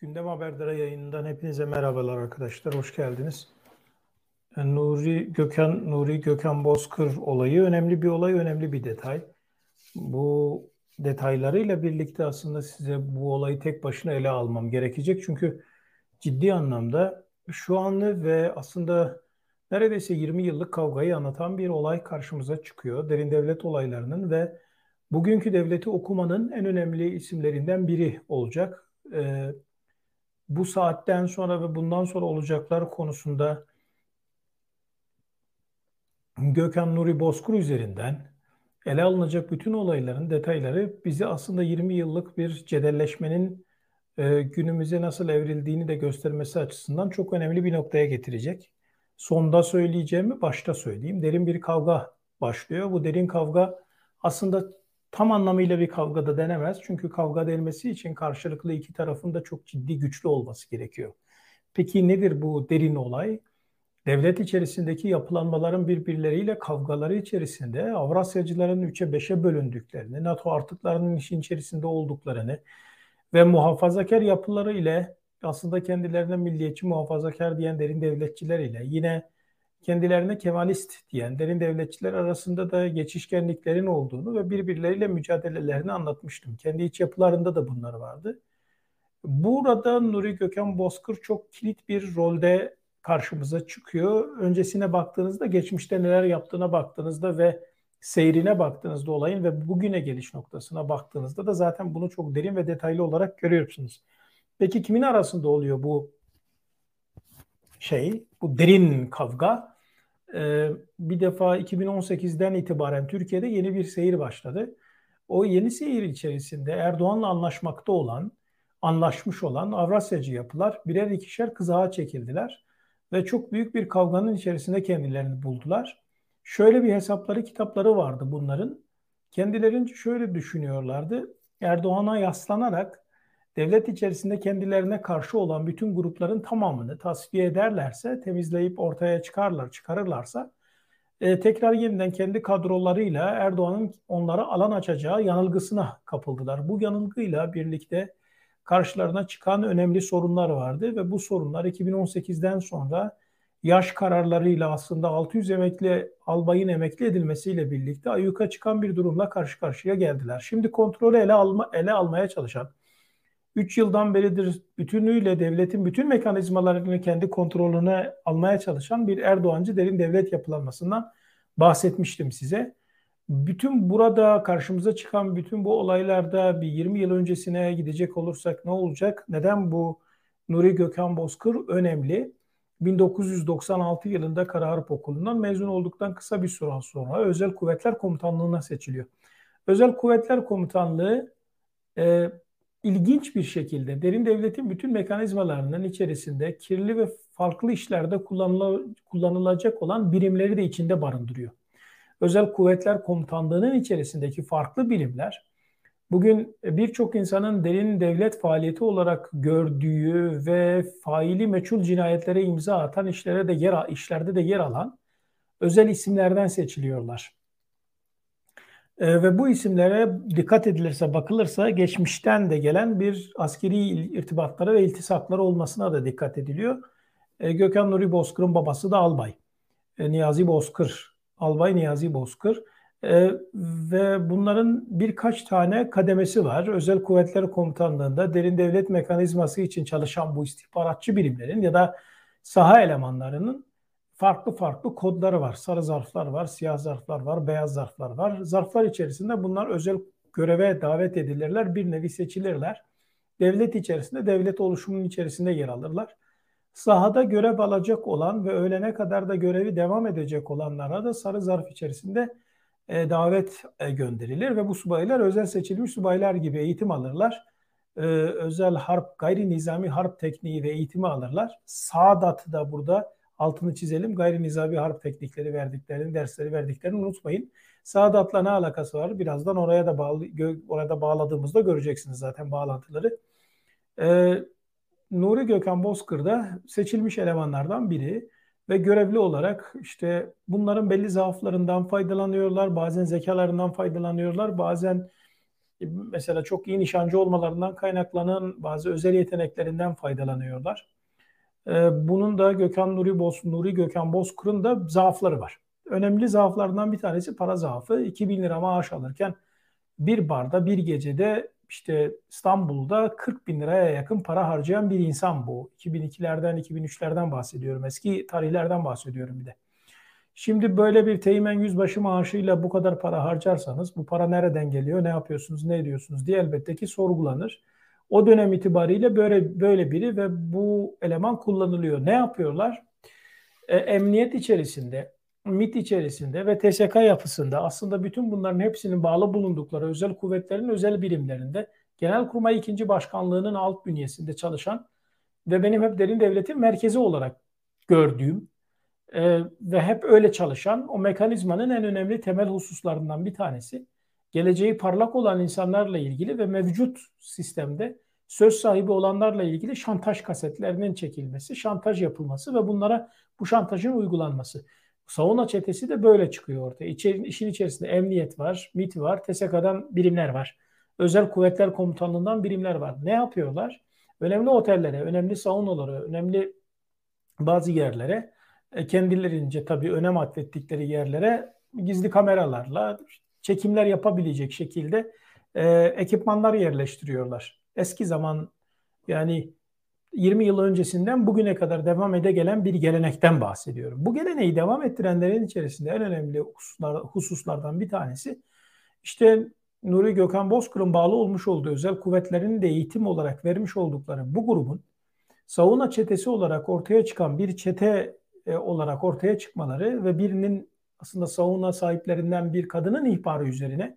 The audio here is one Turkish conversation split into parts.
Gündem Haberdar'a yayından hepinize merhabalar arkadaşlar. Hoş geldiniz. Yani Nuri Gökhan Nuri Gökhan Bozkır olayı önemli bir olay, önemli bir detay. Bu detaylarıyla birlikte aslında size bu olayı tek başına ele almam gerekecek. Çünkü ciddi anlamda şu anlı ve aslında neredeyse 20 yıllık kavgayı anlatan bir olay karşımıza çıkıyor. Derin devlet olaylarının ve bugünkü devleti okumanın en önemli isimlerinden biri olacak. Ee, bu saatten sonra ve bundan sonra olacaklar konusunda Gökhan Nuri Bozkur üzerinden ele alınacak bütün olayların detayları bizi aslında 20 yıllık bir cedelleşmenin e, günümüze nasıl evrildiğini de göstermesi açısından çok önemli bir noktaya getirecek. Sonda söyleyeceğimi başta söyleyeyim. Derin bir kavga başlıyor. Bu derin kavga aslında tam anlamıyla bir kavga da denemez. Çünkü kavga denmesi için karşılıklı iki tarafın da çok ciddi güçlü olması gerekiyor. Peki nedir bu derin olay? Devlet içerisindeki yapılanmaların birbirleriyle kavgaları içerisinde Avrasyacıların 3'e 5'e bölündüklerini, NATO artıklarının işin içerisinde olduklarını ve muhafazakar yapıları ile aslında kendilerine milliyetçi muhafazakar diyen derin devletçiler ile yine kendilerine Kemalist diyen derin devletçiler arasında da geçişkenliklerin olduğunu ve birbirleriyle mücadelelerini anlatmıştım. Kendi iç yapılarında da bunlar vardı. Burada Nuri Gökhan Bozkır çok kilit bir rolde karşımıza çıkıyor. Öncesine baktığınızda, geçmişte neler yaptığına baktığınızda ve seyrine baktığınızda olayın ve bugüne geliş noktasına baktığınızda da zaten bunu çok derin ve detaylı olarak görüyorsunuz. Peki kimin arasında oluyor bu şey, bu derin kavga? Ee, bir defa 2018'den itibaren Türkiye'de yeni bir seyir başladı. O yeni seyir içerisinde Erdoğan'la anlaşmakta olan, anlaşmış olan Avrasyacı yapılar birer ikişer kızağa çekildiler ve çok büyük bir kavganın içerisinde kendilerini buldular. Şöyle bir hesapları, kitapları vardı bunların. Kendilerince şöyle düşünüyorlardı. Erdoğan'a yaslanarak devlet içerisinde kendilerine karşı olan bütün grupların tamamını tasfiye ederlerse, temizleyip ortaya çıkarlar, çıkarırlarsa e, tekrar yeniden kendi kadrolarıyla Erdoğan'ın onlara alan açacağı yanılgısına kapıldılar. Bu yanılgıyla birlikte karşılarına çıkan önemli sorunlar vardı ve bu sorunlar 2018'den sonra yaş kararlarıyla aslında 600 emekli albayın emekli edilmesiyle birlikte ayyuka çıkan bir durumla karşı karşıya geldiler. Şimdi kontrolü ele alma ele almaya çalışan 3 yıldan beridir bütünüyle devletin bütün mekanizmalarını kendi kontrolüne almaya çalışan bir Erdoğancı derin devlet yapılanmasından bahsetmiştim size. Bütün burada karşımıza çıkan bütün bu olaylarda bir 20 yıl öncesine gidecek olursak ne olacak? Neden bu Nuri Gökhan Bozkır önemli? 1996 yılında Kara Harp Okulu'ndan mezun olduktan kısa bir süre sonra Özel Kuvvetler Komutanlığı'na seçiliyor. Özel Kuvvetler Komutanlığı e, ilginç bir şekilde derin devletin bütün mekanizmalarının içerisinde kirli ve farklı işlerde kullanılacak olan birimleri de içinde barındırıyor. Özel Kuvvetler Komutanlığı'nın içerisindeki farklı birimler bugün birçok insanın derin devlet faaliyeti olarak gördüğü ve faili meçhul cinayetlere imza atan işlere de yer işlerde de yer alan özel isimlerden seçiliyorlar. E, ve bu isimlere dikkat edilirse, bakılırsa geçmişten de gelen bir askeri irtibatları ve iltisakları olmasına da dikkat ediliyor. E, Gökhan Nuri Bozkır'ın babası da albay. E, Niyazi Bozkır, albay Niyazi Bozkır. E, ve bunların birkaç tane kademesi var. Özel Kuvvetler Komutanlığı'nda derin devlet mekanizması için çalışan bu istihbaratçı birimlerin ya da saha elemanlarının farklı farklı kodları var. Sarı zarflar var, siyah zarflar var, beyaz zarflar var. Zarflar içerisinde bunlar özel göreve davet edilirler. Bir nevi seçilirler. Devlet içerisinde, devlet oluşumunun içerisinde yer alırlar. Sahada görev alacak olan ve öğlene kadar da görevi devam edecek olanlara da sarı zarf içerisinde e, davet e, gönderilir ve bu subaylar özel seçilmiş subaylar gibi eğitim alırlar. E, özel harp, gayri nizami harp tekniği ve eğitimi alırlar. Saadat da burada altını çizelim. Gayri nizami harp teknikleri verdiklerini, dersleri verdiklerini unutmayın. Saadat'la ne alakası var? Birazdan oraya da bağlı, orada bağladığımızda göreceksiniz zaten bağlantıları. Ee, Nuri Gökhan Bozkır da seçilmiş elemanlardan biri ve görevli olarak işte bunların belli zaaflarından faydalanıyorlar. Bazen zekalarından faydalanıyorlar. Bazen mesela çok iyi nişancı olmalarından kaynaklanan bazı özel yeteneklerinden faydalanıyorlar. Ee, bunun da Gökhan Nuri Boz, Nuri Gökhan Bozkır'ın da zaafları var. Önemli zaaflarından bir tanesi para zaafı. 2000 lira maaş alırken bir barda bir gecede işte İstanbul'da 40 bin liraya yakın para harcayan bir insan bu. 2002'lerden 2003'lerden bahsediyorum. Eski tarihlerden bahsediyorum bir de. Şimdi böyle bir teğmen yüzbaşı maaşıyla bu kadar para harcarsanız bu para nereden geliyor, ne yapıyorsunuz, ne ediyorsunuz diye elbette ki sorgulanır. O dönem itibariyle böyle böyle biri ve bu eleman kullanılıyor. Ne yapıyorlar? E, emniyet içerisinde, MIT içerisinde ve TSK yapısında aslında bütün bunların hepsinin bağlı bulundukları özel kuvvetlerin özel birimlerinde Genelkurmay 2. Başkanlığı'nın alt bünyesinde çalışan ve benim hep derin devletin merkezi olarak gördüğüm e, ve hep öyle çalışan o mekanizmanın en önemli temel hususlarından bir tanesi geleceği parlak olan insanlarla ilgili ve mevcut sistemde söz sahibi olanlarla ilgili şantaj kasetlerinin çekilmesi, şantaj yapılması ve bunlara bu şantajın uygulanması. Savunma çetesi de böyle çıkıyor ortaya. İçeri, işin içerisinde emniyet var, MIT var, TSK'dan birimler var. Özel Kuvvetler Komutanlığı'ndan birimler var. Ne yapıyorlar? Önemli otellere, önemli saunalara, önemli bazı yerlere e, kendilerince tabii önem atfettikleri yerlere gizli kameralarla çekimler yapabilecek şekilde e, ekipmanlar yerleştiriyorlar. Eski zaman yani 20 yıl öncesinden bugüne kadar devam ede gelen bir gelenekten bahsediyorum. Bu geleneği devam ettirenlerin içerisinde en önemli hususlar, hususlardan bir tanesi işte Nuri Gökhan Bozkır'ın bağlı olmuş olduğu özel kuvvetlerin de eğitim olarak vermiş oldukları bu grubun savunma çetesi olarak ortaya çıkan bir çete e, olarak ortaya çıkmaları ve birinin aslında savunma sahiplerinden bir kadının ihbarı üzerine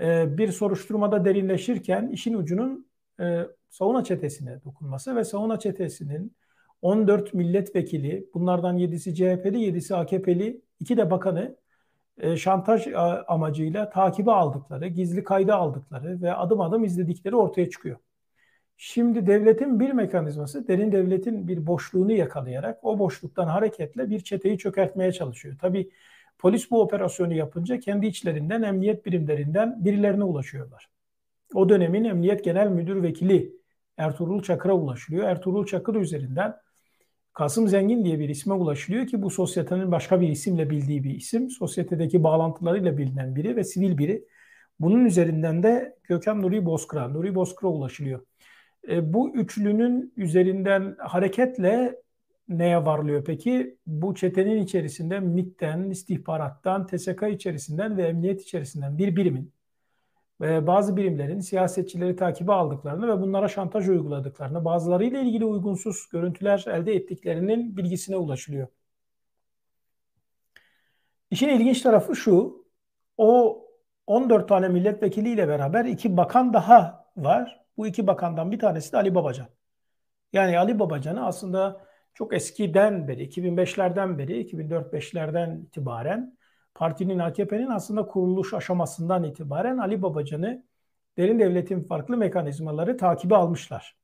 e, bir soruşturmada derinleşirken işin ucunun e, savunma çetesine dokunması ve savunma çetesinin 14 milletvekili, bunlardan 7'si CHP'li, 7'si AKP'li, iki de bakanı şantaj amacıyla takibi aldıkları, gizli kayda aldıkları ve adım adım izledikleri ortaya çıkıyor. Şimdi devletin bir mekanizması derin devletin bir boşluğunu yakalayarak o boşluktan hareketle bir çeteyi çökertmeye çalışıyor. Tabi polis bu operasyonu yapınca kendi içlerinden emniyet birimlerinden birilerine ulaşıyorlar. O dönemin emniyet genel müdür vekili Ertuğrul Çakır'a ulaşılıyor. Ertuğrul Çakır üzerinden Kasım Zengin diye bir isme ulaşılıyor ki bu sosyetenin başka bir isimle bildiği bir isim. Sosyetedeki bağlantılarıyla bilinen biri ve sivil biri. Bunun üzerinden de Gökhan Nuri Bozkır'a, Nuri Bozkır'a ulaşılıyor. E, bu üçlünün üzerinden hareketle neye varlıyor peki? Bu çetenin içerisinde MİT'ten, istihbarattan, TSK içerisinden ve emniyet içerisinden bir birimin ve bazı birimlerin siyasetçileri takibi aldıklarını ve bunlara şantaj uyguladıklarını, bazılarıyla ilgili uygunsuz görüntüler elde ettiklerinin bilgisine ulaşılıyor. İşin ilginç tarafı şu, o 14 tane milletvekiliyle beraber iki bakan daha var. Bu iki bakandan bir tanesi de Ali Babacan. Yani Ali Babacan'ı aslında çok eskiden beri, 2005'lerden beri, 2004-5'lerden itibaren partinin AKP'nin aslında kuruluş aşamasından itibaren Ali Babacan'ı derin devletin farklı mekanizmaları takibi almışlar.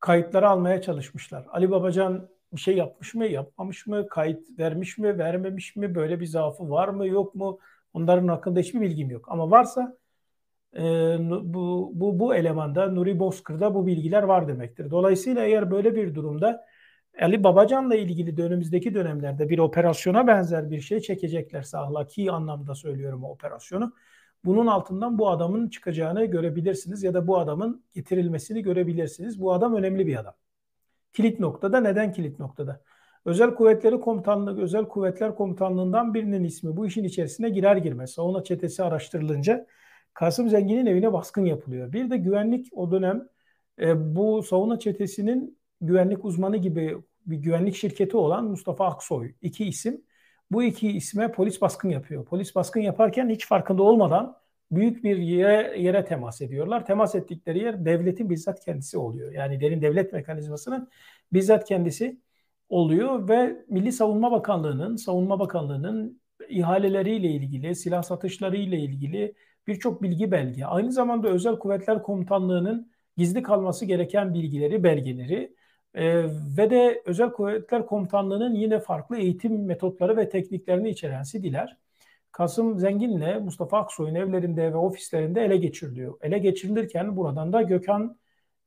Kayıtları almaya çalışmışlar. Ali Babacan bir şey yapmış mı, yapmamış mı, kayıt vermiş mi, vermemiş mi, böyle bir zaafı var mı, yok mu? Onların hakkında hiçbir bilgim yok. Ama varsa e, bu, bu, bu elemanda Nuri Bozkır'da bu bilgiler var demektir. Dolayısıyla eğer böyle bir durumda Ali Babacan'la ilgili de önümüzdeki dönemlerde bir operasyona benzer bir şey çekeceklerse ahlaki anlamda söylüyorum o operasyonu. Bunun altından bu adamın çıkacağını görebilirsiniz ya da bu adamın getirilmesini görebilirsiniz. Bu adam önemli bir adam. Kilit noktada neden kilit noktada? Özel Kuvvetleri Komutanlığı, Özel Kuvvetler Komutanlığından birinin ismi bu işin içerisine girer girmez. Savunma çetesi araştırılınca Kasım Zengin'in evine baskın yapılıyor. Bir de güvenlik o dönem e, bu savunma çetesinin güvenlik uzmanı gibi bir güvenlik şirketi olan Mustafa Aksoy. iki isim. Bu iki isme polis baskın yapıyor. Polis baskın yaparken hiç farkında olmadan büyük bir yere, yere temas ediyorlar. Temas ettikleri yer devletin bizzat kendisi oluyor. Yani derin devlet mekanizmasının bizzat kendisi oluyor ve Milli Savunma Bakanlığı'nın, Savunma Bakanlığı'nın ihaleleriyle ilgili, silah satışlarıyla ilgili birçok bilgi belge, aynı zamanda Özel Kuvvetler Komutanlığı'nın gizli kalması gereken bilgileri, belgeleri e, ve de Özel Kuvvetler Komutanlığı'nın yine farklı eğitim metotları ve tekniklerini içeren CD'ler Kasım Zengin'le Mustafa Aksoy'un evlerinde ve ofislerinde ele geçiriliyor. Ele geçirilirken buradan da Gökhan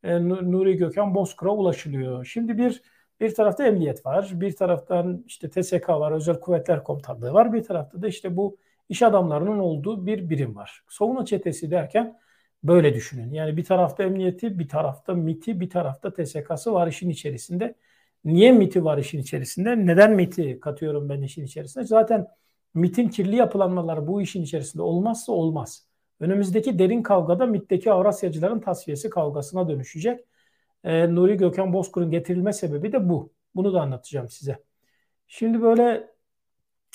e, Nuri Gökhan Bozkır'a ulaşılıyor. Şimdi bir bir tarafta emniyet var, bir taraftan işte TSK var, Özel Kuvvetler Komutanlığı var, bir tarafta da işte bu iş adamlarının olduğu bir birim var. Savunma çetesi derken böyle düşünün. Yani bir tarafta emniyeti, bir tarafta MIT'i, bir tarafta TSK'sı var işin içerisinde. Niye MIT'i var işin içerisinde? Neden MIT'i katıyorum ben işin içerisinde? Zaten MIT'in kirli yapılanmaları bu işin içerisinde olmazsa olmaz. Önümüzdeki derin kavgada MIT'teki Avrasyacıların tasfiyesi kavgasına dönüşecek. Ee, Nuri Gökhan Bozkır'ın getirilme sebebi de bu. Bunu da anlatacağım size. Şimdi böyle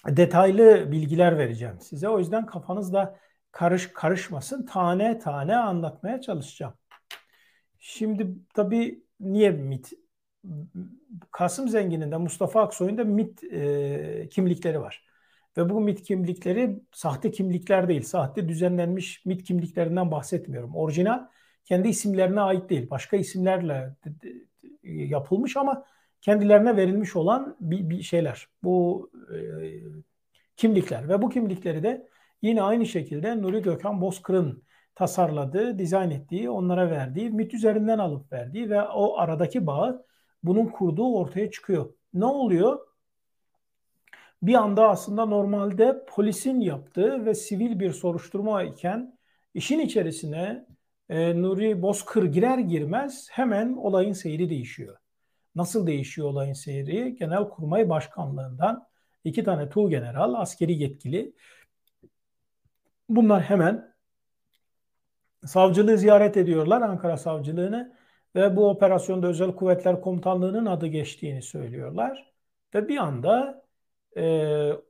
detaylı bilgiler vereceğim size. O yüzden kafanızda karış karışmasın. Tane tane anlatmaya çalışacağım. Şimdi tabii niye MIT? Kasım Zengin'in de Mustafa Aksoy'un da MIT e, kimlikleri var. Ve bu MIT kimlikleri sahte kimlikler değil. Sahte düzenlenmiş MIT kimliklerinden bahsetmiyorum. Orijinal kendi isimlerine ait değil. Başka isimlerle yapılmış ama kendilerine verilmiş olan bir, bir şeyler. Bu e, kimlikler ve bu kimlikleri de yine aynı şekilde Nuri Gökhan Bozkır'ın tasarladığı, dizayn ettiği, onlara verdiği, MIT üzerinden alıp verdiği ve o aradaki bağı bunun kurduğu ortaya çıkıyor. Ne oluyor? Bir anda aslında normalde polisin yaptığı ve sivil bir soruşturma iken işin içerisine e, Nuri Bozkır girer girmez hemen olayın seyri değişiyor. Nasıl değişiyor olayın seyri? Genelkurmay Başkanlığından iki tane tuğ general, askeri yetkili. Bunlar hemen savcılığı ziyaret ediyorlar, Ankara Savcılığını ve bu operasyonda Özel Kuvvetler Komutanlığı'nın adı geçtiğini söylüyorlar. Ve bir anda e,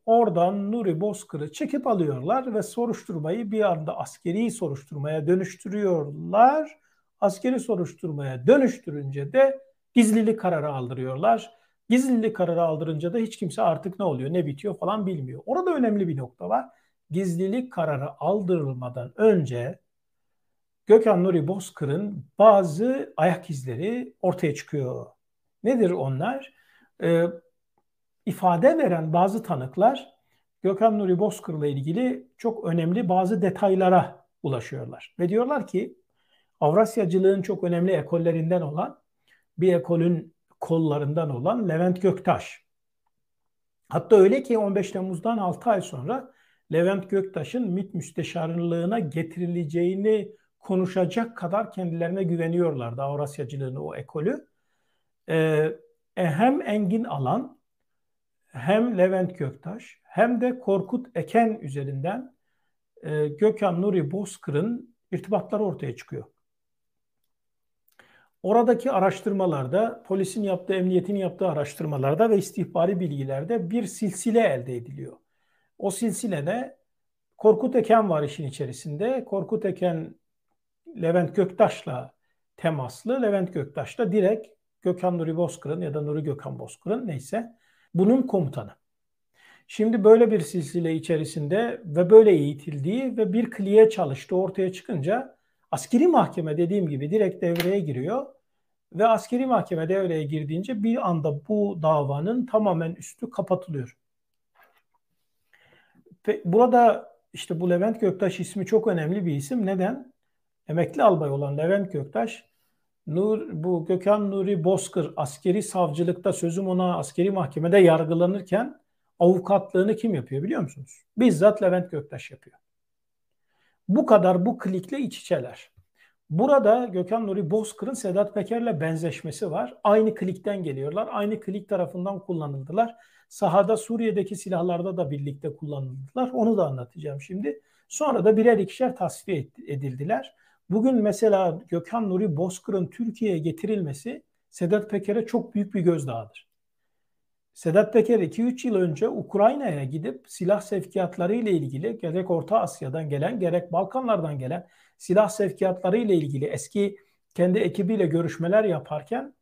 oradan Nuri Bozkır'ı çekip alıyorlar ve soruşturmayı bir anda askeri soruşturmaya dönüştürüyorlar. Askeri soruşturmaya dönüştürünce de gizlilik kararı aldırıyorlar. Gizlilik kararı aldırınca da hiç kimse artık ne oluyor, ne bitiyor falan bilmiyor. Orada önemli bir nokta var. Gizlilik kararı aldırılmadan önce Gökhan Nuri Bozkır'ın bazı ayak izleri ortaya çıkıyor. Nedir onlar? Ee, ifade veren bazı tanıklar Gökhan Nuri Bozkır'la ilgili çok önemli bazı detaylara ulaşıyorlar. Ve diyorlar ki Avrasyacılığın çok önemli ekollerinden olan bir ekolün kollarından olan Levent Göktaş. Hatta öyle ki 15 Temmuz'dan 6 ay sonra Levent Göktaş'ın MİT müsteşarlığına getirileceğini konuşacak kadar kendilerine güveniyorlardı Avrasyacılığın o ekolü. Ee, hem Engin Alan hem Levent Göktaş hem de Korkut Eken üzerinden e, Gökhan Nuri Bozkır'ın irtibatları ortaya çıkıyor. Oradaki araştırmalarda, polisin yaptığı, emniyetin yaptığı araştırmalarda ve istihbari bilgilerde bir silsile elde ediliyor. O silsilede Korkut Eken var işin içerisinde. Korkut Eken Levent Göktaş'la temaslı. Levent Göktaş da direkt Gökhan Nuri Bozkır'ın ya da Nuri Gökhan Bozkır'ın neyse bunun komutanı. Şimdi böyle bir silsile içerisinde ve böyle eğitildiği ve bir kliye çalıştığı ortaya çıkınca askeri mahkeme dediğim gibi direkt devreye giriyor ve askeri mahkeme devreye girdiğince bir anda bu davanın tamamen üstü kapatılıyor. Burada işte bu Levent Göktaş ismi çok önemli bir isim. Neden? Emekli albay olan Levent Göktaş Nur, bu Gökhan Nuri Bozkır askeri savcılıkta sözüm ona askeri mahkemede yargılanırken avukatlığını kim yapıyor biliyor musunuz? Bizzat Levent Göktaş yapıyor. Bu kadar bu klikle iç içeler. Burada Gökhan Nuri Bozkır'ın Sedat Peker'le benzeşmesi var. Aynı klikten geliyorlar. Aynı klik tarafından kullanıldılar. Sahada Suriye'deki silahlarda da birlikte kullanıldılar. Onu da anlatacağım şimdi. Sonra da birer ikişer tasfiye edildiler. Bugün mesela Gökhan Nuri Bozkır'ın Türkiye'ye getirilmesi Sedat Peker'e çok büyük bir gözdağıdır. Sedat Peker 2-3 yıl önce Ukrayna'ya gidip silah sevkiyatları ile ilgili gerek Orta Asya'dan gelen gerek Balkanlardan gelen silah sevkiyatları ile ilgili eski kendi ekibiyle görüşmeler yaparken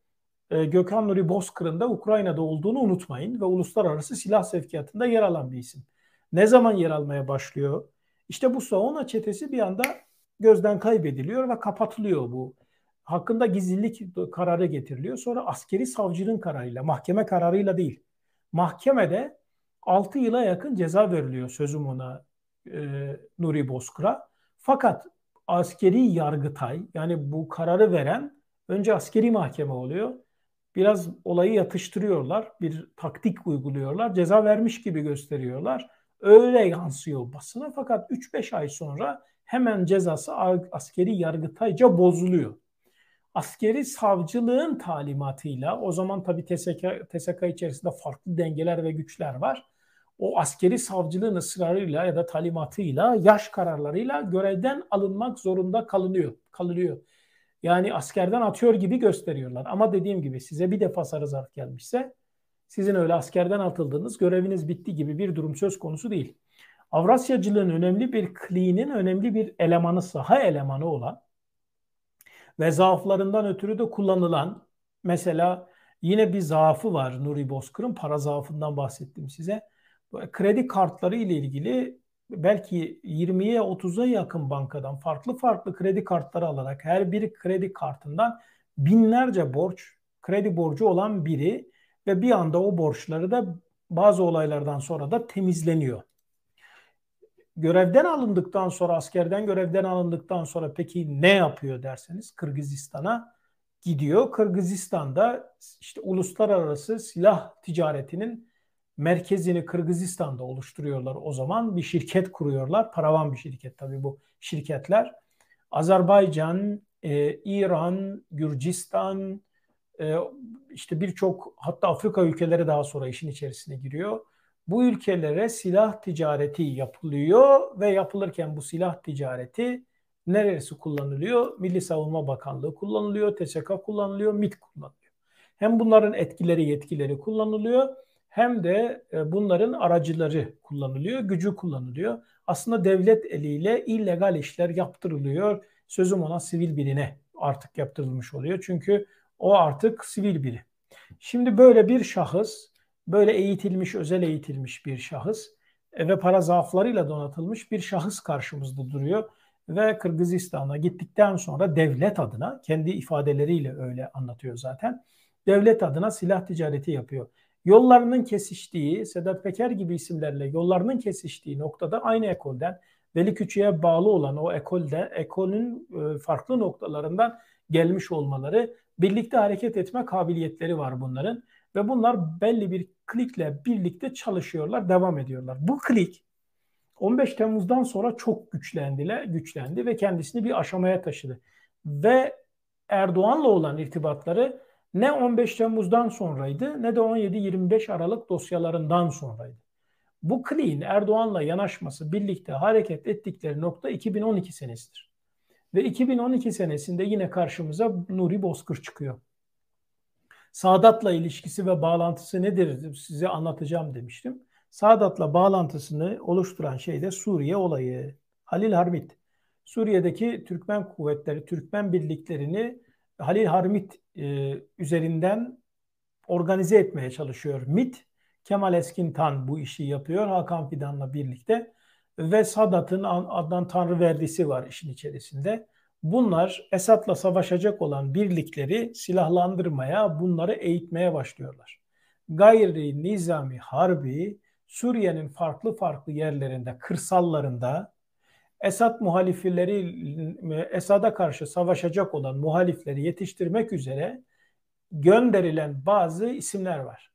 e, Gökhan Nuri Bozkır'ın da Ukrayna'da olduğunu unutmayın ve uluslararası silah sevkiyatında yer alan bir isim. Ne zaman yer almaya başlıyor? İşte bu Sauna çetesi bir anda gözden kaybediliyor ve kapatılıyor bu. Hakkında gizlilik kararı getiriliyor. Sonra askeri savcının kararıyla, mahkeme kararıyla değil. Mahkemede 6 yıla yakın ceza veriliyor sözüm ona e, Nuri Bozkır'a. Fakat askeri yargıtay yani bu kararı veren önce askeri mahkeme oluyor. Biraz olayı yatıştırıyorlar. Bir taktik uyguluyorlar. Ceza vermiş gibi gösteriyorlar. Öyle yansıyor basına fakat 3-5 ay sonra hemen cezası askeri yargıtayca bozuluyor. Askeri savcılığın talimatıyla o zaman tabi TSK, TSK içerisinde farklı dengeler ve güçler var. O askeri savcılığın ısrarıyla ya da talimatıyla yaş kararlarıyla görevden alınmak zorunda kalınıyor. kalınıyor. Yani askerden atıyor gibi gösteriyorlar. Ama dediğim gibi size bir defa sarı zarf gelmişse sizin öyle askerden atıldığınız göreviniz bitti gibi bir durum söz konusu değil. Avrasyacılığın önemli bir kliğinin önemli bir elemanı, saha elemanı olan ve zaaflarından ötürü de kullanılan mesela yine bir zaafı var Nuri Bozkır'ın para zaafından bahsettim size. Kredi kartları ile ilgili belki 20'ye 30'a yakın bankadan farklı farklı kredi kartları alarak her bir kredi kartından binlerce borç, kredi borcu olan biri ve bir anda o borçları da bazı olaylardan sonra da temizleniyor. Görevden alındıktan sonra, askerden görevden alındıktan sonra peki ne yapıyor derseniz Kırgızistan'a gidiyor. Kırgızistan'da işte uluslararası silah ticaretinin merkezini Kırgızistan'da oluşturuyorlar o zaman. Bir şirket kuruyorlar. Paravan bir şirket tabii bu şirketler. Azerbaycan, e, İran, Gürcistan, e, işte birçok hatta Afrika ülkeleri daha sonra işin içerisine giriyor. Bu ülkelere silah ticareti yapılıyor ve yapılırken bu silah ticareti neresi kullanılıyor? Milli Savunma Bakanlığı kullanılıyor, TSK kullanılıyor, MİT kullanılıyor. Hem bunların etkileri, yetkileri kullanılıyor hem de e, bunların aracıları kullanılıyor, gücü kullanılıyor. Aslında devlet eliyle illegal işler yaptırılıyor. Sözüm ona sivil birine artık yaptırılmış oluyor. Çünkü o artık sivil biri. Şimdi böyle bir şahıs, böyle eğitilmiş, özel eğitilmiş bir şahıs e, ve para zaaflarıyla donatılmış bir şahıs karşımızda duruyor. Ve Kırgızistan'a gittikten sonra devlet adına, kendi ifadeleriyle öyle anlatıyor zaten, devlet adına silah ticareti yapıyor. Yollarının kesiştiği, Sedat Peker gibi isimlerle yollarının kesiştiği noktada aynı ekolden, Veli Küçük'e bağlı olan o ekolde, ekolün e, farklı noktalarından gelmiş olmaları birlikte hareket etme kabiliyetleri var bunların ve bunlar belli bir klikle birlikte çalışıyorlar, devam ediyorlar. Bu klik 15 Temmuz'dan sonra çok güçlendiler, güçlendi ve kendisini bir aşamaya taşıdı. Ve Erdoğan'la olan irtibatları ne 15 Temmuz'dan sonraydı ne de 17-25 Aralık dosyalarından sonraydı. Bu kliğin Erdoğan'la yanaşması birlikte hareket ettikleri nokta 2012 senesidir. Ve 2012 senesinde yine karşımıza Nuri Bozkır çıkıyor. Sadat'la ilişkisi ve bağlantısı nedir size anlatacağım demiştim. Sadat'la bağlantısını oluşturan şey de Suriye olayı. Halil Harmit. Suriye'deki Türkmen kuvvetleri, Türkmen birliklerini Halil Harmit e, üzerinden organize etmeye çalışıyor. MIT, Kemal Eskintan bu işi yapıyor Hakan Fidan'la birlikte ve Sadat'ın Adnan Tanrıverdisi var işin içerisinde. Bunlar Esad'la savaşacak olan birlikleri silahlandırmaya, bunları eğitmeye başlıyorlar. Gayri nizami harbi Suriye'nin farklı farklı yerlerinde, kırsallarında Esad muhalifleri Esad'a karşı savaşacak olan muhalifleri yetiştirmek üzere gönderilen bazı isimler var.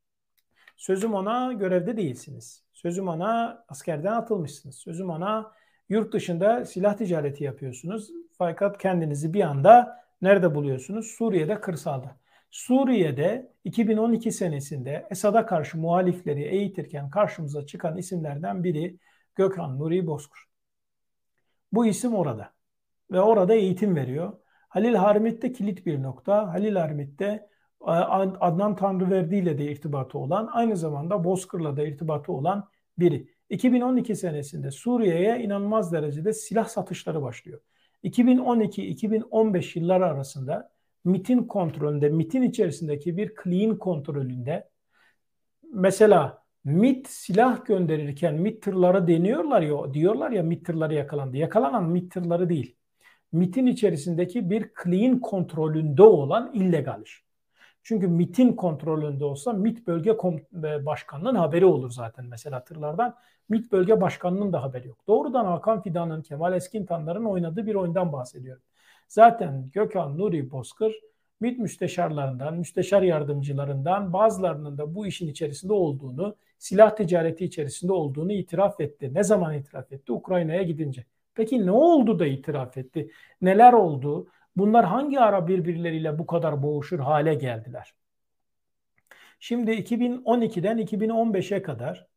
Sözüm ona görevde değilsiniz. Sözüm ona askerden atılmışsınız. Sözüm ona yurt dışında silah ticareti yapıyorsunuz. Fakat kendinizi bir anda nerede buluyorsunuz? Suriye'de kırsalda. Suriye'de 2012 senesinde Esad'a karşı muhalifleri eğitirken karşımıza çıkan isimlerden biri Gökhan Nuri Bozkur. Bu isim orada ve orada eğitim veriyor. Halil Harmit de kilit bir nokta. Halil Harmit de e, Adnan Tanrıverdi ile de irtibatı olan, aynı zamanda Bozkır'la da irtibatı olan biri. 2012 senesinde Suriye'ye inanılmaz derecede silah satışları başlıyor. 2012-2015 yılları arasında MIT'in kontrolünde, MIT'in içerisindeki bir clean kontrolünde mesela MIT silah gönderirken MIT tırlara deniyorlar ya, diyorlar ya MIT tırları yakalandı. Yakalanan MIT tırları değil. MIT'in içerisindeki bir clean kontrolünde olan illegal iş. Çünkü MIT'in kontrolünde olsa MIT bölge e, başkanının haberi olur zaten mesela tırlardan. MIT bölge başkanının da haberi yok. Doğrudan Hakan Fidan'ın, Kemal Eskintanların oynadığı bir oyundan bahsediyorum. Zaten Gökhan Nuri Bozkır MİT müsteşarlarından, müsteşar yardımcılarından bazılarının da bu işin içerisinde olduğunu, silah ticareti içerisinde olduğunu itiraf etti. Ne zaman itiraf etti? Ukrayna'ya gidince. Peki ne oldu da itiraf etti? Neler oldu? Bunlar hangi ara birbirleriyle bu kadar boğuşur hale geldiler? Şimdi 2012'den 2015'e kadar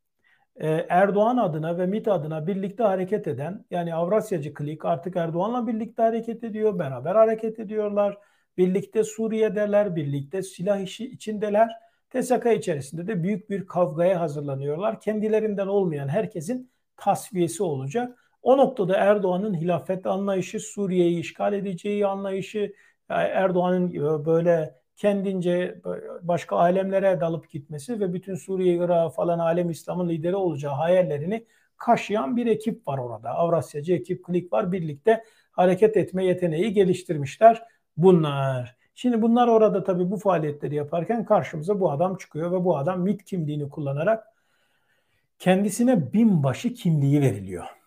e, Erdoğan adına ve MİT adına birlikte hareket eden yani Avrasyacı Klik artık Erdoğan'la birlikte hareket ediyor, beraber hareket ediyorlar. Birlikte Suriye'deler, birlikte silah işi içindeler. TSK içerisinde de büyük bir kavgaya hazırlanıyorlar. Kendilerinden olmayan herkesin tasfiyesi olacak. O noktada Erdoğan'ın hilafet anlayışı, Suriye'yi işgal edeceği anlayışı, Erdoğan'ın e, böyle kendince başka alemlere dalıp gitmesi ve bütün Suriye, Irak falan alem İslam'ın lideri olacağı hayallerini kaşıyan bir ekip var orada. Avrasyacı ekip, Klik var. Birlikte hareket etme yeteneği geliştirmişler bunlar. Şimdi bunlar orada tabii bu faaliyetleri yaparken karşımıza bu adam çıkıyor ve bu adam MIT kimliğini kullanarak kendisine binbaşı kimliği veriliyor.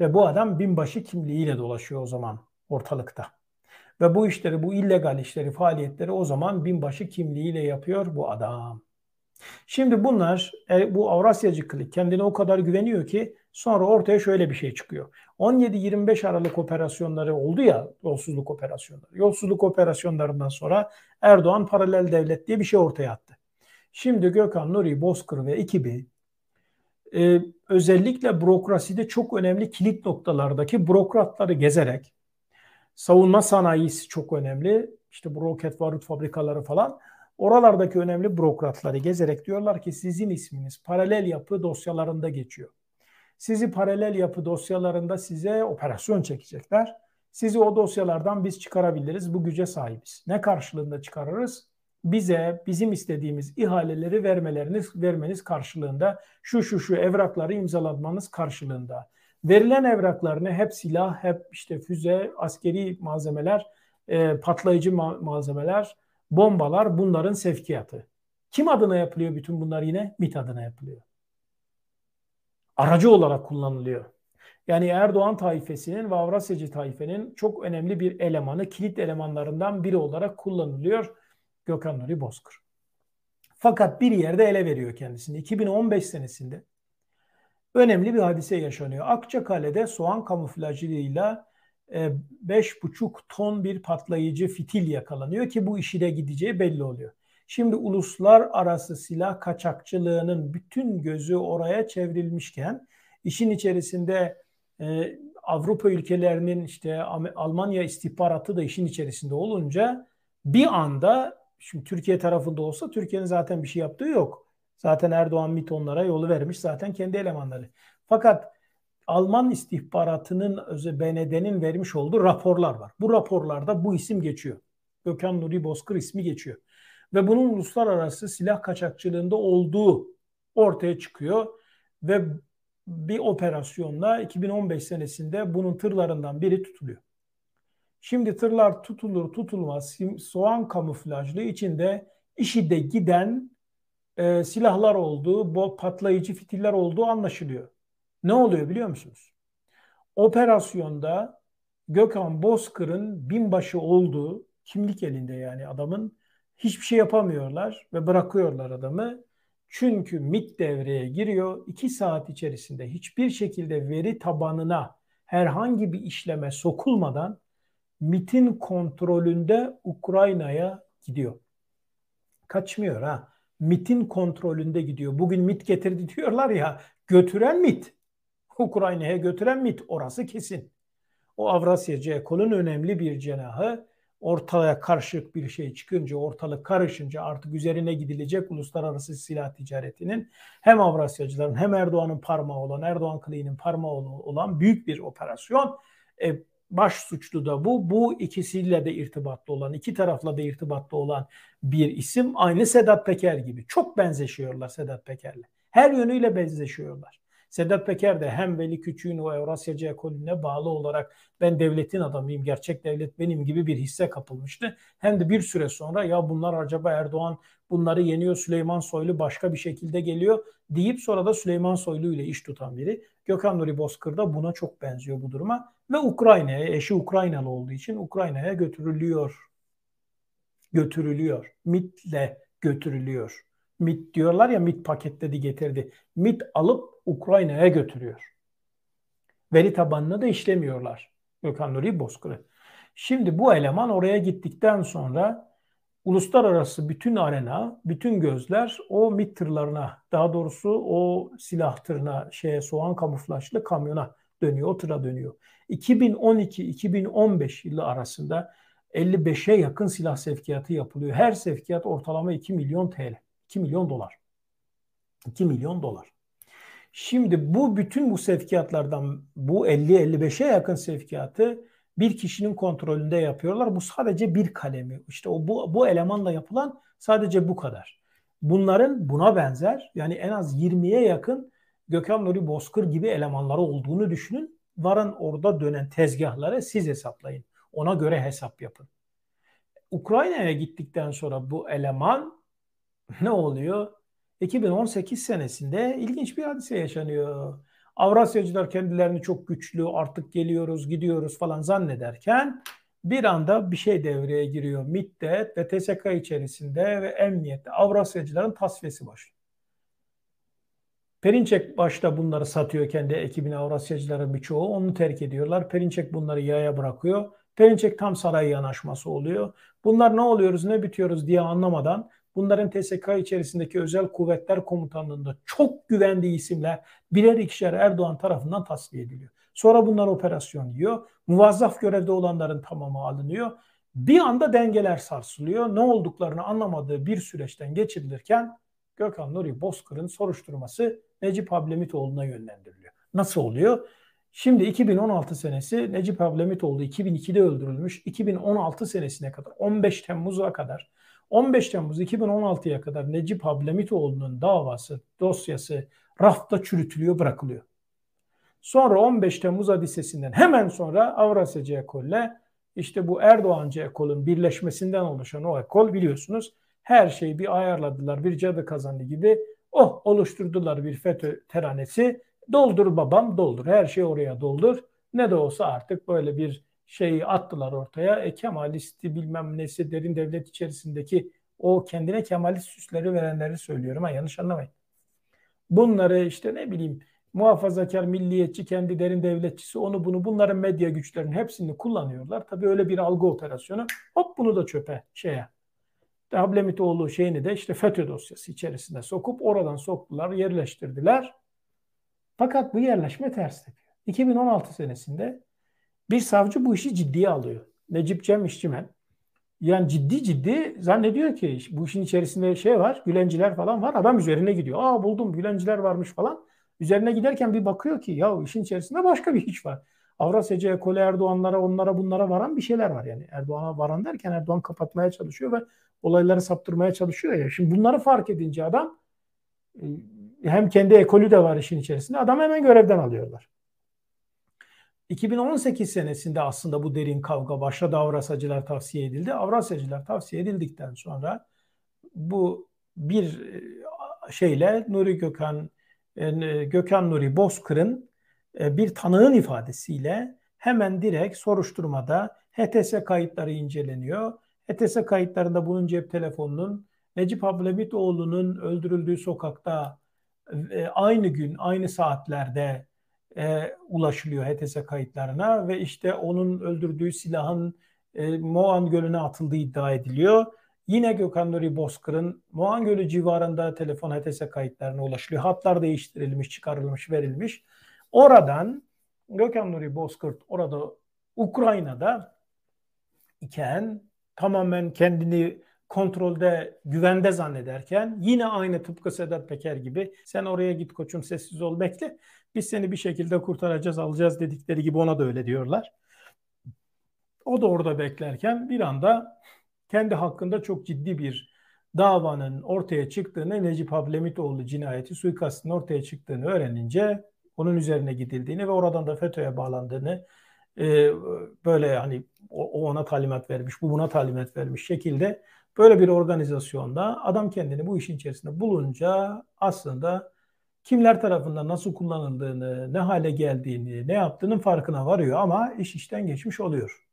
Ve bu adam binbaşı kimliğiyle dolaşıyor o zaman ortalıkta. Ve bu işleri, bu illegal işleri, faaliyetleri o zaman binbaşı kimliğiyle yapıyor bu adam. Şimdi bunlar, e, bu Avrasyacı klik kendine o kadar güveniyor ki sonra ortaya şöyle bir şey çıkıyor. 17-25 Aralık operasyonları oldu ya, yolsuzluk operasyonları. Yolsuzluk operasyonlarından sonra Erdoğan paralel devlet diye bir şey ortaya attı. Şimdi Gökhan Nuri Bozkır ve ekibi e, özellikle bürokraside çok önemli kilit noktalardaki bürokratları gezerek savunma sanayisi çok önemli. İşte bu roket barut fabrikaları falan. Oralardaki önemli bürokratları gezerek diyorlar ki sizin isminiz paralel yapı dosyalarında geçiyor. Sizi paralel yapı dosyalarında size operasyon çekecekler. Sizi o dosyalardan biz çıkarabiliriz. Bu güce sahibiz. Ne karşılığında çıkarırız? Bize bizim istediğimiz ihaleleri vermeleriniz vermeniz karşılığında şu şu şu evrakları imzalatmanız karşılığında. Verilen evraklarını hep silah, hep işte füze, askeri malzemeler, e, patlayıcı ma- malzemeler, bombalar bunların sevkiyatı. Kim adına yapılıyor bütün bunlar yine? MİT adına yapılıyor aracı olarak kullanılıyor. Yani Erdoğan taifesinin ve Avrasyacı taifenin çok önemli bir elemanı, kilit elemanlarından biri olarak kullanılıyor Gökhan Nuri Bozkır. Fakat bir yerde ele veriyor kendisini. 2015 senesinde önemli bir hadise yaşanıyor. Akçakale'de soğan kamuflajıyla 5,5 e, ton bir patlayıcı fitil yakalanıyor ki bu işi de gideceği belli oluyor. Şimdi uluslararası silah kaçakçılığının bütün gözü oraya çevrilmişken işin içerisinde e, Avrupa ülkelerinin işte Almanya istihbaratı da işin içerisinde olunca bir anda şimdi Türkiye tarafında olsa Türkiye'nin zaten bir şey yaptığı yok. Zaten Erdoğan MİT onlara yolu vermiş zaten kendi elemanları. Fakat Alman istihbaratının BND'nin vermiş olduğu raporlar var. Bu raporlarda bu isim geçiyor. Gökhan Nuri Bozkır ismi geçiyor ve bunun uluslararası silah kaçakçılığında olduğu ortaya çıkıyor ve bir operasyonla 2015 senesinde bunun tırlarından biri tutuluyor. Şimdi tırlar tutulur tutulmaz soğan kamuflajlı içinde işi de giden e, silahlar olduğu, bu patlayıcı fitiller olduğu anlaşılıyor. Ne oluyor biliyor musunuz? Operasyonda Gökhan Bozkır'ın binbaşı olduğu kimlik elinde yani adamın hiçbir şey yapamıyorlar ve bırakıyorlar adamı. Çünkü MIT devreye giriyor. İki saat içerisinde hiçbir şekilde veri tabanına herhangi bir işleme sokulmadan MIT'in kontrolünde Ukrayna'ya gidiyor. Kaçmıyor ha. MIT'in kontrolünde gidiyor. Bugün MIT getirdi diyorlar ya. Götüren MIT. Ukrayna'ya götüren MIT. Orası kesin. O Avrasyacı ekolun önemli bir cenahı ortaya karışık bir şey çıkınca, ortalık karışınca artık üzerine gidilecek uluslararası silah ticaretinin hem Avrasyacıların hem Erdoğan'ın parmağı olan, Erdoğan kliğinin parmağı olan büyük bir operasyon. E, baş suçlu da bu. Bu ikisiyle de irtibatlı olan, iki tarafla da irtibatlı olan bir isim. Aynı Sedat Peker gibi. Çok benzeşiyorlar Sedat Peker'le. Her yönüyle benzeşiyorlar. Sedat Peker de hem Veli Küçük'ün o Evrasyacı ekolüne bağlı olarak ben devletin adamıyım, gerçek devlet benim gibi bir hisse kapılmıştı. Hem de bir süre sonra ya bunlar acaba Erdoğan bunları yeniyor, Süleyman Soylu başka bir şekilde geliyor deyip sonra da Süleyman Soylu ile iş tutan biri. Gökhan Nuri Bozkır da buna çok benziyor bu duruma ve Ukrayna'ya, eşi Ukraynalı olduğu için Ukrayna'ya götürülüyor. Götürülüyor. MIT'le götürülüyor. MIT diyorlar ya MIT paketledi getirdi. MIT alıp Ukrayna'ya götürüyor. Veri tabanını da işlemiyorlar. Gökhan Nuri Bozkır'ı. Şimdi bu eleman oraya gittikten sonra uluslararası bütün arena, bütün gözler o MIT tırlarına, daha doğrusu o silah tırına, şeye soğan kamuflajlı kamyona dönüyor, o tıra dönüyor. 2012-2015 yılı arasında 55'e yakın silah sevkiyatı yapılıyor. Her sevkiyat ortalama 2 milyon TL. 2 milyon dolar. 2 milyon dolar. Şimdi bu bütün bu sevkiyatlardan bu 50-55'e yakın sevkiyatı bir kişinin kontrolünde yapıyorlar. Bu sadece bir kalemi. İşte o bu, bu elemanla yapılan sadece bu kadar. Bunların buna benzer yani en az 20'ye yakın Gökhan Nuri Bozkır gibi elemanları olduğunu düşünün. Varın orada dönen tezgahları siz hesaplayın. Ona göre hesap yapın. Ukrayna'ya gittikten sonra bu eleman ne oluyor? 2018 senesinde ilginç bir hadise yaşanıyor. Avrasyacılar kendilerini çok güçlü artık geliyoruz gidiyoruz falan zannederken bir anda bir şey devreye giriyor. MİT'te ve TSK içerisinde ve emniyette Avrasyacıların tasfiyesi başlıyor. Perinçek başta bunları satıyor kendi ekibine Avrasyacıların birçoğu. Onu terk ediyorlar. Perinçek bunları yaya bırakıyor. Perinçek tam saray yanaşması oluyor. Bunlar ne oluyoruz ne bitiyoruz diye anlamadan bunların TSK içerisindeki özel kuvvetler komutanlığında çok güvendiği isimler birer ikişer Erdoğan tarafından tasfiye ediliyor. Sonra bunlar operasyon yiyor. Muvazzaf görevde olanların tamamı alınıyor. Bir anda dengeler sarsılıyor. Ne olduklarını anlamadığı bir süreçten geçirilirken Gökhan Nuri Bozkır'ın soruşturması Necip Hablemitoğlu'na yönlendiriliyor. Nasıl oluyor? Şimdi 2016 senesi Necip Ablemitoğlu 2002'de öldürülmüş. 2016 senesine kadar 15 Temmuz'a kadar 15 Temmuz 2016'ya kadar Necip Ablemitoğlu'nun davası, dosyası rafta çürütülüyor, bırakılıyor. Sonra 15 Temmuz hadisesinden hemen sonra Avrasyacı ekolle işte bu Erdoğancı ekolün birleşmesinden oluşan o ekol biliyorsunuz her şeyi bir ayarladılar. Bir cadı kazandı gibi oh oluşturdular bir FETÖ teranesi Doldur babam doldur. Her şey oraya doldur. Ne de olsa artık böyle bir şeyi attılar ortaya. E, Kemalisti bilmem nesi derin devlet içerisindeki o kendine Kemalist süsleri verenleri söylüyorum. Ha, yanlış anlamayın. Bunları işte ne bileyim muhafazakar, milliyetçi, kendi derin devletçisi onu bunu bunların medya güçlerinin hepsini kullanıyorlar. Tabii öyle bir algı operasyonu. Hop bunu da çöpe şeye. Hablemitoğlu şeyini de işte FETÖ dosyası içerisinde sokup oradan soktular, yerleştirdiler. Fakat bu yerleşme ters tepiyor. 2016 senesinde bir savcı bu işi ciddiye alıyor. Necip Cem İşçimen. Yani ciddi ciddi zannediyor ki bu işin içerisinde şey var, Gülenciler falan var. Adam üzerine gidiyor. Aa buldum Gülenciler varmış falan. Üzerine giderken bir bakıyor ki ya işin içerisinde başka bir iş var. Avrasyacı ekolü Erdoğanlara onlara bunlara varan bir şeyler var yani. Erdoğan'a varan derken Erdoğan kapatmaya çalışıyor ve olayları saptırmaya çalışıyor ya. Şimdi bunları fark edince adam e, hem kendi ekolü de var işin içerisinde. Adam hemen görevden alıyorlar. 2018 senesinde aslında bu derin kavga başladı. Avrasyacılar tavsiye edildi. Avrasyacılar tavsiye edildikten sonra bu bir e, şeyle Nuri Gökhan e, Gökhan Nuri Bozkır'ın bir tanığın ifadesiyle hemen direkt soruşturmada HTS kayıtları inceleniyor. HTS kayıtlarında bunun cep telefonunun Necip Ablemitoğlu'nun öldürüldüğü sokakta e, aynı gün, aynı saatlerde e, ulaşılıyor HTS kayıtlarına ve işte onun öldürdüğü silahın e, Moğan Gölü'ne atıldığı iddia ediliyor. Yine Gökhan Nuri Bozkır'ın Moğan Gölü civarında telefon HTS kayıtlarına ulaşılıyor. Hatlar değiştirilmiş, çıkarılmış, verilmiş. Oradan Gökhan Nuri Bozkır orada Ukrayna'da iken tamamen kendini kontrolde, güvende zannederken yine aynı tıpkı Sedat Peker gibi sen oraya git koçum sessiz ol bekle. Biz seni bir şekilde kurtaracağız, alacağız dedikleri gibi ona da öyle diyorlar. O da orada beklerken bir anda kendi hakkında çok ciddi bir davanın ortaya çıktığını, Necip Hablemitoğlu cinayeti suikastının ortaya çıktığını öğrenince Onun üzerine gidildiğini ve oradan da FETÖ'ye bağlandığını e, böyle hani o, ona talimat vermiş, bu buna talimat vermiş şekilde böyle bir organizasyonda adam kendini bu işin içerisinde bulunca aslında kimler tarafından nasıl kullanıldığını, ne hale geldiğini, ne yaptığının farkına varıyor ama iş işten geçmiş oluyor.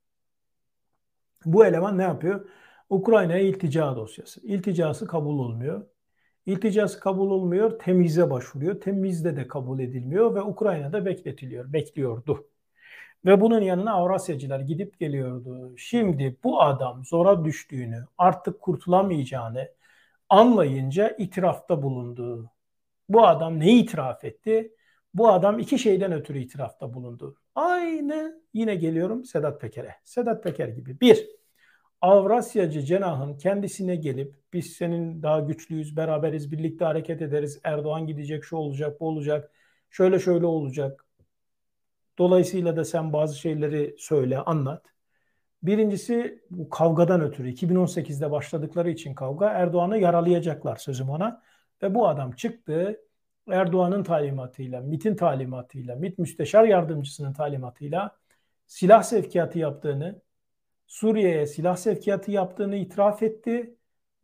Bu eleman ne yapıyor? Ukrayna'ya iltica dosyası. İlticası kabul olmuyor. İlticası kabul olmuyor, temize başvuruyor. Temizde de kabul edilmiyor ve Ukrayna'da bekletiliyor, bekliyordu. Ve bunun yanına Avrasyacılar gidip geliyordu. Şimdi bu adam zora düştüğünü, artık kurtulamayacağını anlayınca itirafta bulundu. Bu adam neyi itiraf etti? Bu adam iki şeyden ötürü itirafta bulundu. Aynı yine geliyorum Sedat Peker'e. Sedat Peker gibi. Bir, Avrasyacı cenahın kendisine gelip biz senin daha güçlüyüz, beraberiz, birlikte hareket ederiz. Erdoğan gidecek, şu olacak, bu olacak. Şöyle şöyle olacak. Dolayısıyla da sen bazı şeyleri söyle, anlat. Birincisi bu kavgadan ötürü 2018'de başladıkları için kavga Erdoğan'ı yaralayacaklar sözüm ona. Ve bu adam çıktı Erdoğan'ın talimatıyla, MIT'in talimatıyla, MIT müsteşar yardımcısının talimatıyla silah sevkiyatı yaptığını, Suriye'ye silah sevkiyatı yaptığını itiraf etti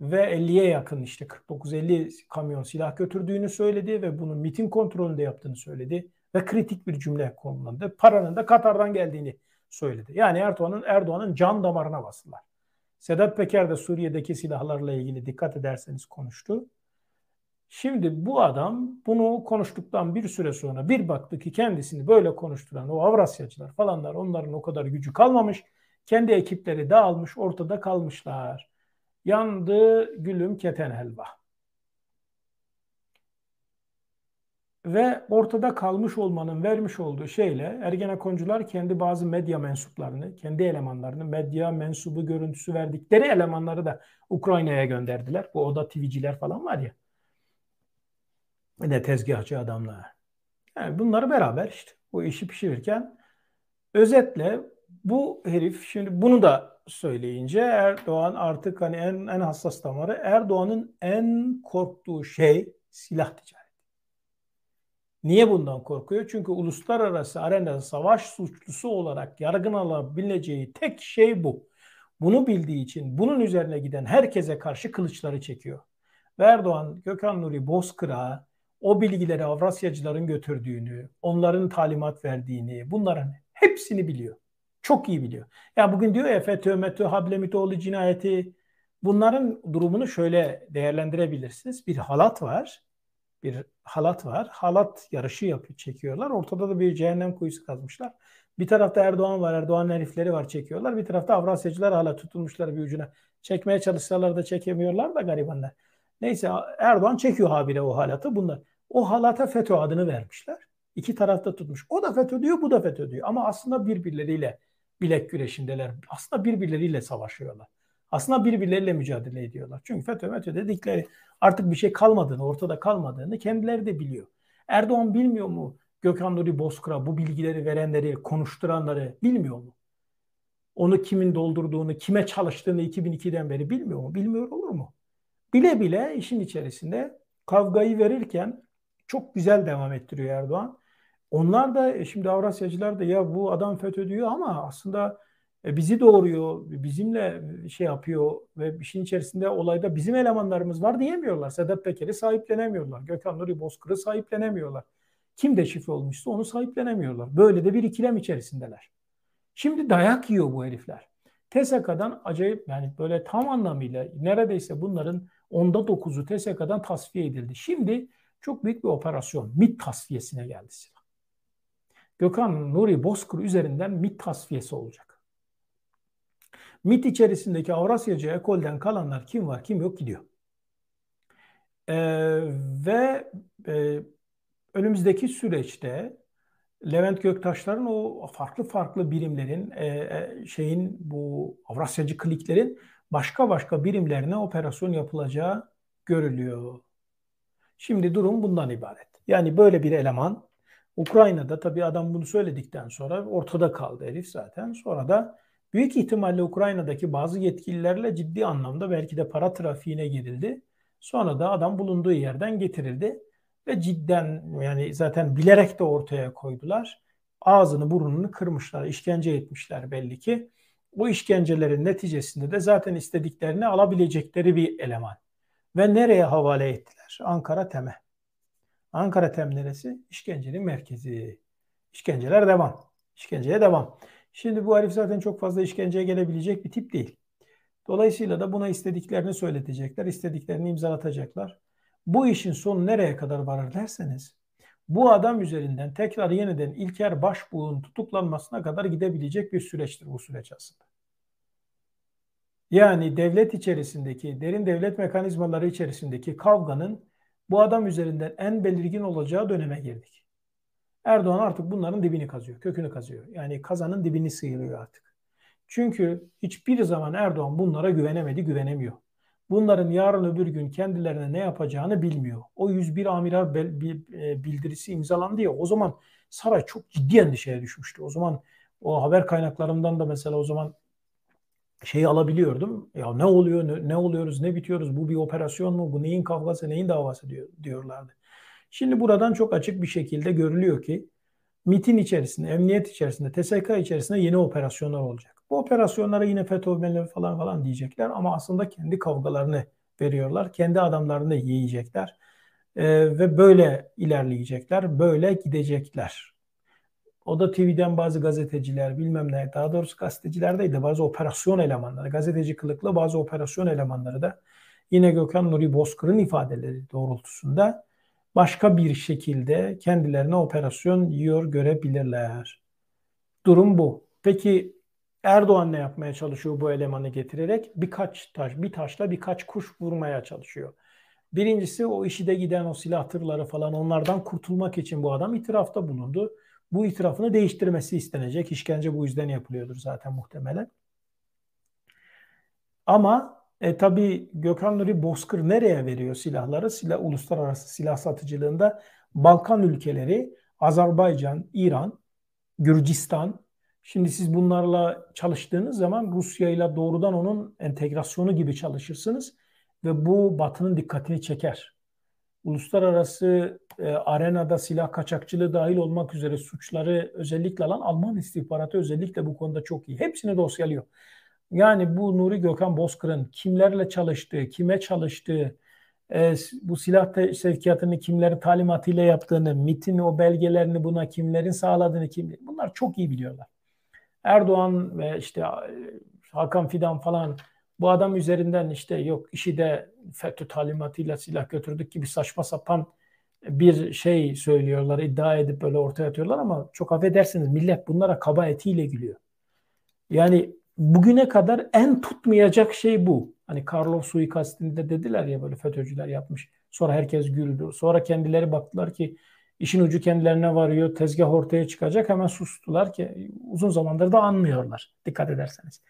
ve 50'ye yakın işte 49-50 kamyon silah götürdüğünü söyledi ve bunun MIT'in kontrolünde yaptığını söyledi ve kritik bir cümle kullandı. Paranın da Katar'dan geldiğini söyledi. Yani Erdoğan'ın Erdoğan'ın can damarına bastılar. Sedat Peker de Suriye'deki silahlarla ilgili dikkat ederseniz konuştu. Şimdi bu adam bunu konuştuktan bir süre sonra bir baktı ki kendisini böyle konuşturan o Avrasyacılar falanlar onların o kadar gücü kalmamış. Kendi ekipleri dağılmış ortada kalmışlar. Yandı gülüm keten helva. Ve ortada kalmış olmanın vermiş olduğu şeyle Ergenekoncular kendi bazı medya mensuplarını, kendi elemanlarını, medya mensubu görüntüsü verdikleri elemanları da Ukrayna'ya gönderdiler. Bu oda TV'ciler falan var ya. Ne tezgahçı adamlar. Yani bunları beraber işte bu işi pişirirken özetle bu herif şimdi bunu da söyleyince Erdoğan artık hani en, en hassas damarı Erdoğan'ın en korktuğu şey silah ticareti. Niye bundan korkuyor? Çünkü uluslararası arenada savaş suçlusu olarak yargın alabileceği tek şey bu. Bunu bildiği için bunun üzerine giden herkese karşı kılıçları çekiyor. Ve Erdoğan, Gökhan Nuri Bozkır'a o bilgileri Avrasyacıların götürdüğünü, onların talimat verdiğini, bunların hepsini biliyor. Çok iyi biliyor. Ya bugün diyor ya FETÖ, Hablemitoğlu cinayeti bunların durumunu şöyle değerlendirebilirsiniz. Bir halat var. Bir halat var. Halat yarışı yapıyor, çekiyorlar. Ortada da bir cehennem kuyusu kazmışlar. Bir tarafta Erdoğan var, Erdoğan herifleri var çekiyorlar. Bir tarafta Avrasyacılar hala tutulmuşlar bir ucuna. Çekmeye çalışsalar da çekemiyorlar da garibanlar. Neyse Erdoğan çekiyor habire o halatı. Bunlar o halata FETÖ adını vermişler. İki tarafta tutmuş. O da FETÖ diyor, bu da FETÖ diyor. Ama aslında birbirleriyle bilek güreşindeler. Aslında birbirleriyle savaşıyorlar. Aslında birbirleriyle mücadele ediyorlar. Çünkü FETÖ METÖ dedikleri artık bir şey kalmadığını, ortada kalmadığını kendileri de biliyor. Erdoğan bilmiyor mu Gökhan Nuri Bozkır'a bu bilgileri verenleri, konuşturanları bilmiyor mu? Onu kimin doldurduğunu, kime çalıştığını 2002'den beri bilmiyor mu? Bilmiyor olur mu? Bile bile işin içerisinde kavgayı verirken çok güzel devam ettiriyor Erdoğan. Onlar da e, şimdi Avrasyacılar da ya bu adam FETÖ diyor ama aslında e, bizi doğuruyor, bizimle e, şey yapıyor ve işin içerisinde olayda bizim elemanlarımız var diyemiyorlar. Sedat Peker'i sahiplenemiyorlar. Gökhan Nuri Bozkır'ı sahiplenemiyorlar. Kim deşifre olmuşsa onu sahiplenemiyorlar. Böyle de bir ikilem içerisindeler. Şimdi dayak yiyor bu herifler. TSK'dan acayip yani böyle tam anlamıyla neredeyse bunların onda dokuzu TSK'dan tasfiye edildi. Şimdi çok büyük bir operasyon. MİT tasfiyesine geldi silah. Gökhan Nuri Bozkır üzerinden MİT tasfiyesi olacak. MİT içerisindeki Avrasyacı ekolden kalanlar kim var kim yok gidiyor. Ee, ve e, önümüzdeki süreçte Levent Göktaşlar'ın o farklı farklı birimlerin e, e, şeyin bu Avrasyacı kliklerin başka başka birimlerine operasyon yapılacağı görülüyor. Şimdi durum bundan ibaret. Yani böyle bir eleman Ukrayna'da tabii adam bunu söyledikten sonra ortada kaldı herif zaten. Sonra da büyük ihtimalle Ukrayna'daki bazı yetkililerle ciddi anlamda belki de para trafiğine girildi. Sonra da adam bulunduğu yerden getirildi. ve cidden yani zaten bilerek de ortaya koydular. Ağzını burnunu kırmışlar, işkence etmişler belli ki. Bu işkencelerin neticesinde de zaten istediklerini alabilecekleri bir eleman. Ve nereye havale ettiler? Ankara Tem'e. Ankara Tem neresi? İşkencenin merkezi. İşkenceler devam. İşkenceye devam. Şimdi bu herif zaten çok fazla işkenceye gelebilecek bir tip değil. Dolayısıyla da buna istediklerini söyletecekler, istediklerini imzalatacaklar. Bu işin sonu nereye kadar varır derseniz, bu adam üzerinden tekrar yeniden İlker Başbuğ'un tutuklanmasına kadar gidebilecek bir süreçtir bu süreç aslında. Yani devlet içerisindeki, derin devlet mekanizmaları içerisindeki kavganın bu adam üzerinden en belirgin olacağı döneme girdik. Erdoğan artık bunların dibini kazıyor, kökünü kazıyor. Yani kazanın dibini sıyırıyor artık. Çünkü hiçbir zaman Erdoğan bunlara güvenemedi, güvenemiyor. Bunların yarın öbür gün kendilerine ne yapacağını bilmiyor. O 101 amiral e, bildirisi imzalandı ya o zaman saray çok ciddi endişeye düşmüştü. O zaman o haber kaynaklarından da mesela o zaman şeyi alabiliyordum. Ya ne oluyor, ne, ne oluyoruz, ne bitiyoruz, bu bir operasyon mu, bu neyin kavgası, neyin davası diyor, diyorlardı. Şimdi buradan çok açık bir şekilde görülüyor ki MIT'in içerisinde, emniyet içerisinde, TSK içerisinde yeni operasyonlar olacak. Bu operasyonlara yine FETÖ falan falan diyecekler ama aslında kendi kavgalarını veriyorlar. Kendi adamlarını yiyecekler. Ee, ve böyle ilerleyecekler, böyle gidecekler. O da TV'den bazı gazeteciler bilmem ne daha doğrusu gazeteciler değil de bazı operasyon elemanları gazeteci kılıklı bazı operasyon elemanları da yine Gökhan Nuri Bozkır'ın ifadeleri doğrultusunda başka bir şekilde kendilerine operasyon yiyor görebilirler. Durum bu. Peki Erdoğan ne yapmaya çalışıyor bu elemanı getirerek? Birkaç taş, bir taşla birkaç kuş vurmaya çalışıyor. Birincisi o işi de giden o silah tırları falan onlardan kurtulmak için bu adam itirafta bulundu. Bu itirafını değiştirmesi istenecek. İşkence bu yüzden yapılıyordur zaten muhtemelen. Ama e, tabii Gökhan Nuri Bozkır nereye veriyor silahları? Silah, uluslararası silah satıcılığında Balkan ülkeleri, Azerbaycan, İran, Gürcistan. Şimdi siz bunlarla çalıştığınız zaman Rusya ile doğrudan onun entegrasyonu gibi çalışırsınız ve bu Batı'nın dikkatini çeker. Uluslararası e, arenada silah kaçakçılığı dahil olmak üzere suçları özellikle alan Alman istihbaratı özellikle bu konuda çok iyi. Hepsini dosyalıyor. Yani bu Nuri Gökhan Bozkır'ın kimlerle çalıştığı, kime çalıştığı, e, bu silah sevkiyatını kimlerin talimatıyla yaptığını, MIT'in o belgelerini buna kimlerin sağladığını, kim, bunlar çok iyi biliyorlar. Erdoğan ve işte e, Hakan Fidan falan bu adam üzerinden işte yok işi de FETÖ talimatıyla silah götürdük gibi saçma sapan bir şey söylüyorlar, iddia edip böyle ortaya atıyorlar ama çok affedersiniz millet bunlara kaba etiyle gülüyor. Yani bugüne kadar en tutmayacak şey bu. Hani Carlos suikastinde dediler ya böyle FETÖ'cüler yapmış. Sonra herkes güldü. Sonra kendileri baktılar ki işin ucu kendilerine varıyor. Tezgah ortaya çıkacak. Hemen sustular ki uzun zamandır da anmıyorlar. Dikkat ederseniz.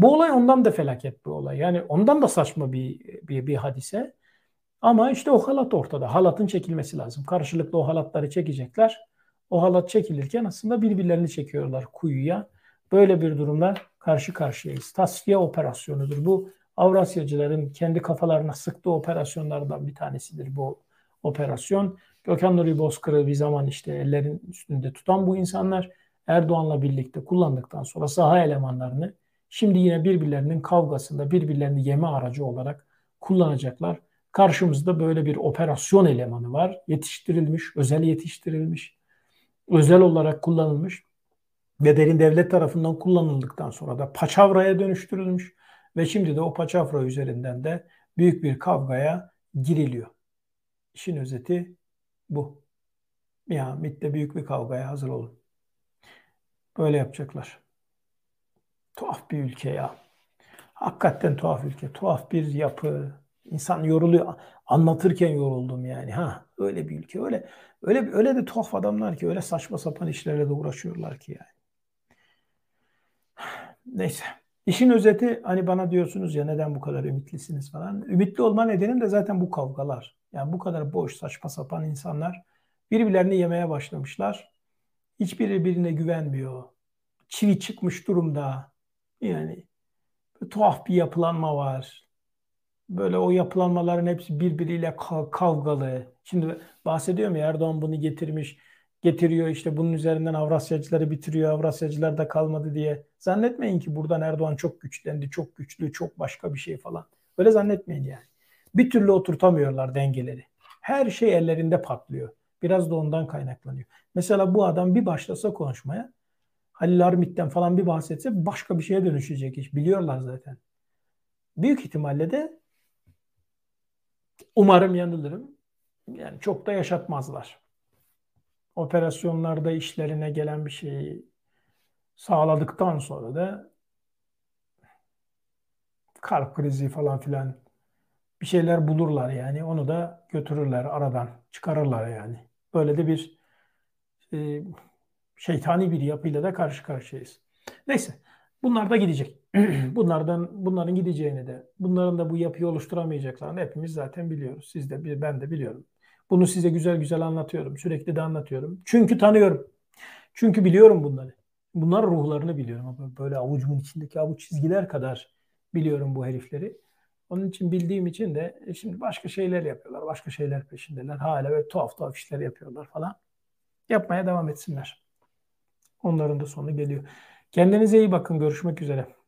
Bu olay ondan da felaket bir olay. Yani ondan da saçma bir, bir, bir hadise. Ama işte o halat ortada. Halatın çekilmesi lazım. Karşılıklı o halatları çekecekler. O halat çekilirken aslında birbirlerini çekiyorlar kuyuya. Böyle bir durumda karşı karşıyayız. Tasfiye operasyonudur. Bu Avrasyacıların kendi kafalarına sıktığı operasyonlardan bir tanesidir bu operasyon. Gökhan Nuri Bozkır'ı bir zaman işte ellerin üstünde tutan bu insanlar Erdoğan'la birlikte kullandıktan sonra saha elemanlarını şimdi yine birbirlerinin kavgasında birbirlerini yeme aracı olarak kullanacaklar. Karşımızda böyle bir operasyon elemanı var. Yetiştirilmiş, özel yetiştirilmiş, özel olarak kullanılmış ve derin devlet tarafından kullanıldıktan sonra da paçavraya dönüştürülmüş ve şimdi de o paçavra üzerinden de büyük bir kavgaya giriliyor. İşin özeti bu. Ya MIT'te büyük bir kavgaya hazır olun. Böyle yapacaklar. Tuhaf bir ülke ya. Hakikaten tuhaf ülke. Tuhaf bir yapı. İnsan yoruluyor. Anlatırken yoruldum yani. Ha öyle bir ülke. Öyle öyle öyle de tuhaf adamlar ki öyle saçma sapan işlerle de uğraşıyorlar ki yani. Neyse. İşin özeti hani bana diyorsunuz ya neden bu kadar ümitlisiniz falan. Ümitli olma nedenim de zaten bu kavgalar. Yani bu kadar boş saçma sapan insanlar birbirlerini yemeye başlamışlar. Hiçbiri birine güvenmiyor. Çivi çıkmış durumda. Yani tuhaf bir yapılanma var. böyle o yapılanmaların hepsi birbiriyle kavgalı. Şimdi bahsediyorum ya Erdoğan bunu getirmiş, getiriyor işte bunun üzerinden Avrasyacıları bitiriyor, Avrasyacılar da kalmadı diye. Zannetmeyin ki buradan Erdoğan çok güçlendi, çok güçlü, çok başka bir şey falan. Öyle zannetmeyin yani. Bir türlü oturtamıyorlar dengeleri. Her şey ellerinde patlıyor. Biraz da ondan kaynaklanıyor. Mesela bu adam bir başlasa konuşmaya Halil Armit'ten falan bir bahsetse başka bir şeye dönüşecek iş. Biliyorlar zaten. Büyük ihtimalle de umarım yanılırım. Yani çok da yaşatmazlar. Operasyonlarda işlerine gelen bir şeyi sağladıktan sonra da kalp krizi falan filan bir şeyler bulurlar yani. Onu da götürürler aradan. Çıkarırlar yani. Böyle de bir e, şeytani bir yapıyla da karşı karşıyayız. Neyse. Bunlar da gidecek. Bunlardan bunların gideceğini de, bunların da bu yapıyı oluşturamayacaklarını hepimiz zaten biliyoruz. Siz de ben de biliyorum. Bunu size güzel güzel anlatıyorum. Sürekli de anlatıyorum. Çünkü tanıyorum. Çünkü biliyorum bunları. Bunlar ruhlarını biliyorum. Böyle avucumun içindeki avuç çizgiler kadar biliyorum bu herifleri. Onun için bildiğim için de e, şimdi başka şeyler yapıyorlar. Başka şeyler peşindeler. Hala böyle tuhaf tuhaf işler yapıyorlar falan. Yapmaya devam etsinler. Onların da sonu geliyor. Kendinize iyi bakın. Görüşmek üzere.